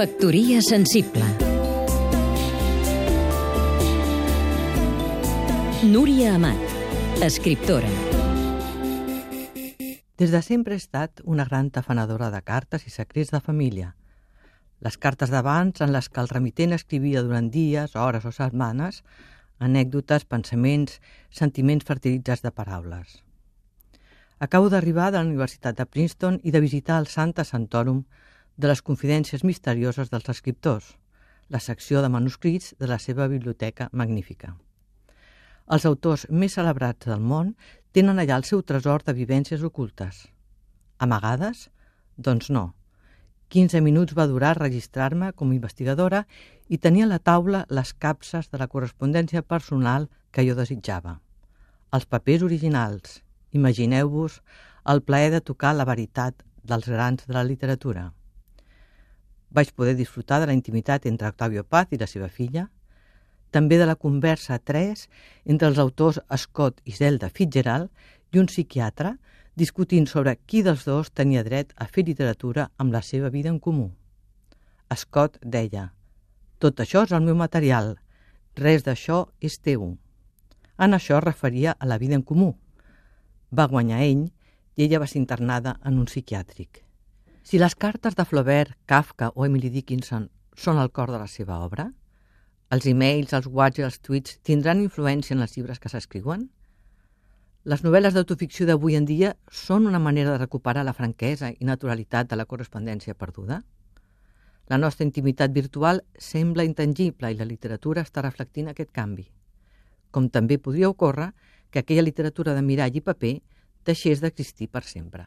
Factoria sensible Núria Amat, escriptora Des de sempre he estat una gran tafanadora de cartes i secrets de família. Les cartes d'abans, en les que el remitent escrivia durant dies, hores o setmanes, anècdotes, pensaments, sentiments fertilitzats de paraules. Acabo d'arribar de la Universitat de Princeton i de visitar el Santa Santorum de les confidències misterioses dels escriptors, la secció de manuscrits de la seva biblioteca magnífica. Els autors més celebrats del món tenen allà el seu tresor de vivències ocultes. Amagades? Doncs no. 15 minuts va durar registrar-me com a investigadora i tenia a la taula les capses de la correspondència personal que jo desitjava. Els papers originals. Imagineu-vos el plaer de tocar la veritat dels grans de la literatura vaig poder disfrutar de la intimitat entre Octavio Paz i la seva filla, també de la conversa a tres entre els autors Scott i Zelda Fitzgerald i un psiquiatre discutint sobre qui dels dos tenia dret a fer literatura amb la seva vida en comú. Scott deia «Tot això és el meu material, res d'això és teu». En això es referia a la vida en comú. Va guanyar ell i ella va ser internada en un psiquiàtric. Si les cartes de Flaubert, Kafka o Emily Dickinson són el cor de la seva obra, els e-mails, els whats i els tuits tindran influència en els llibres que s'escriuen? Les novel·les d'autoficció d'avui en dia són una manera de recuperar la franquesa i naturalitat de la correspondència perduda? La nostra intimitat virtual sembla intangible i la literatura està reflectint aquest canvi. Com també podria ocórrer que aquella literatura de mirall i paper deixés d'existir per sempre.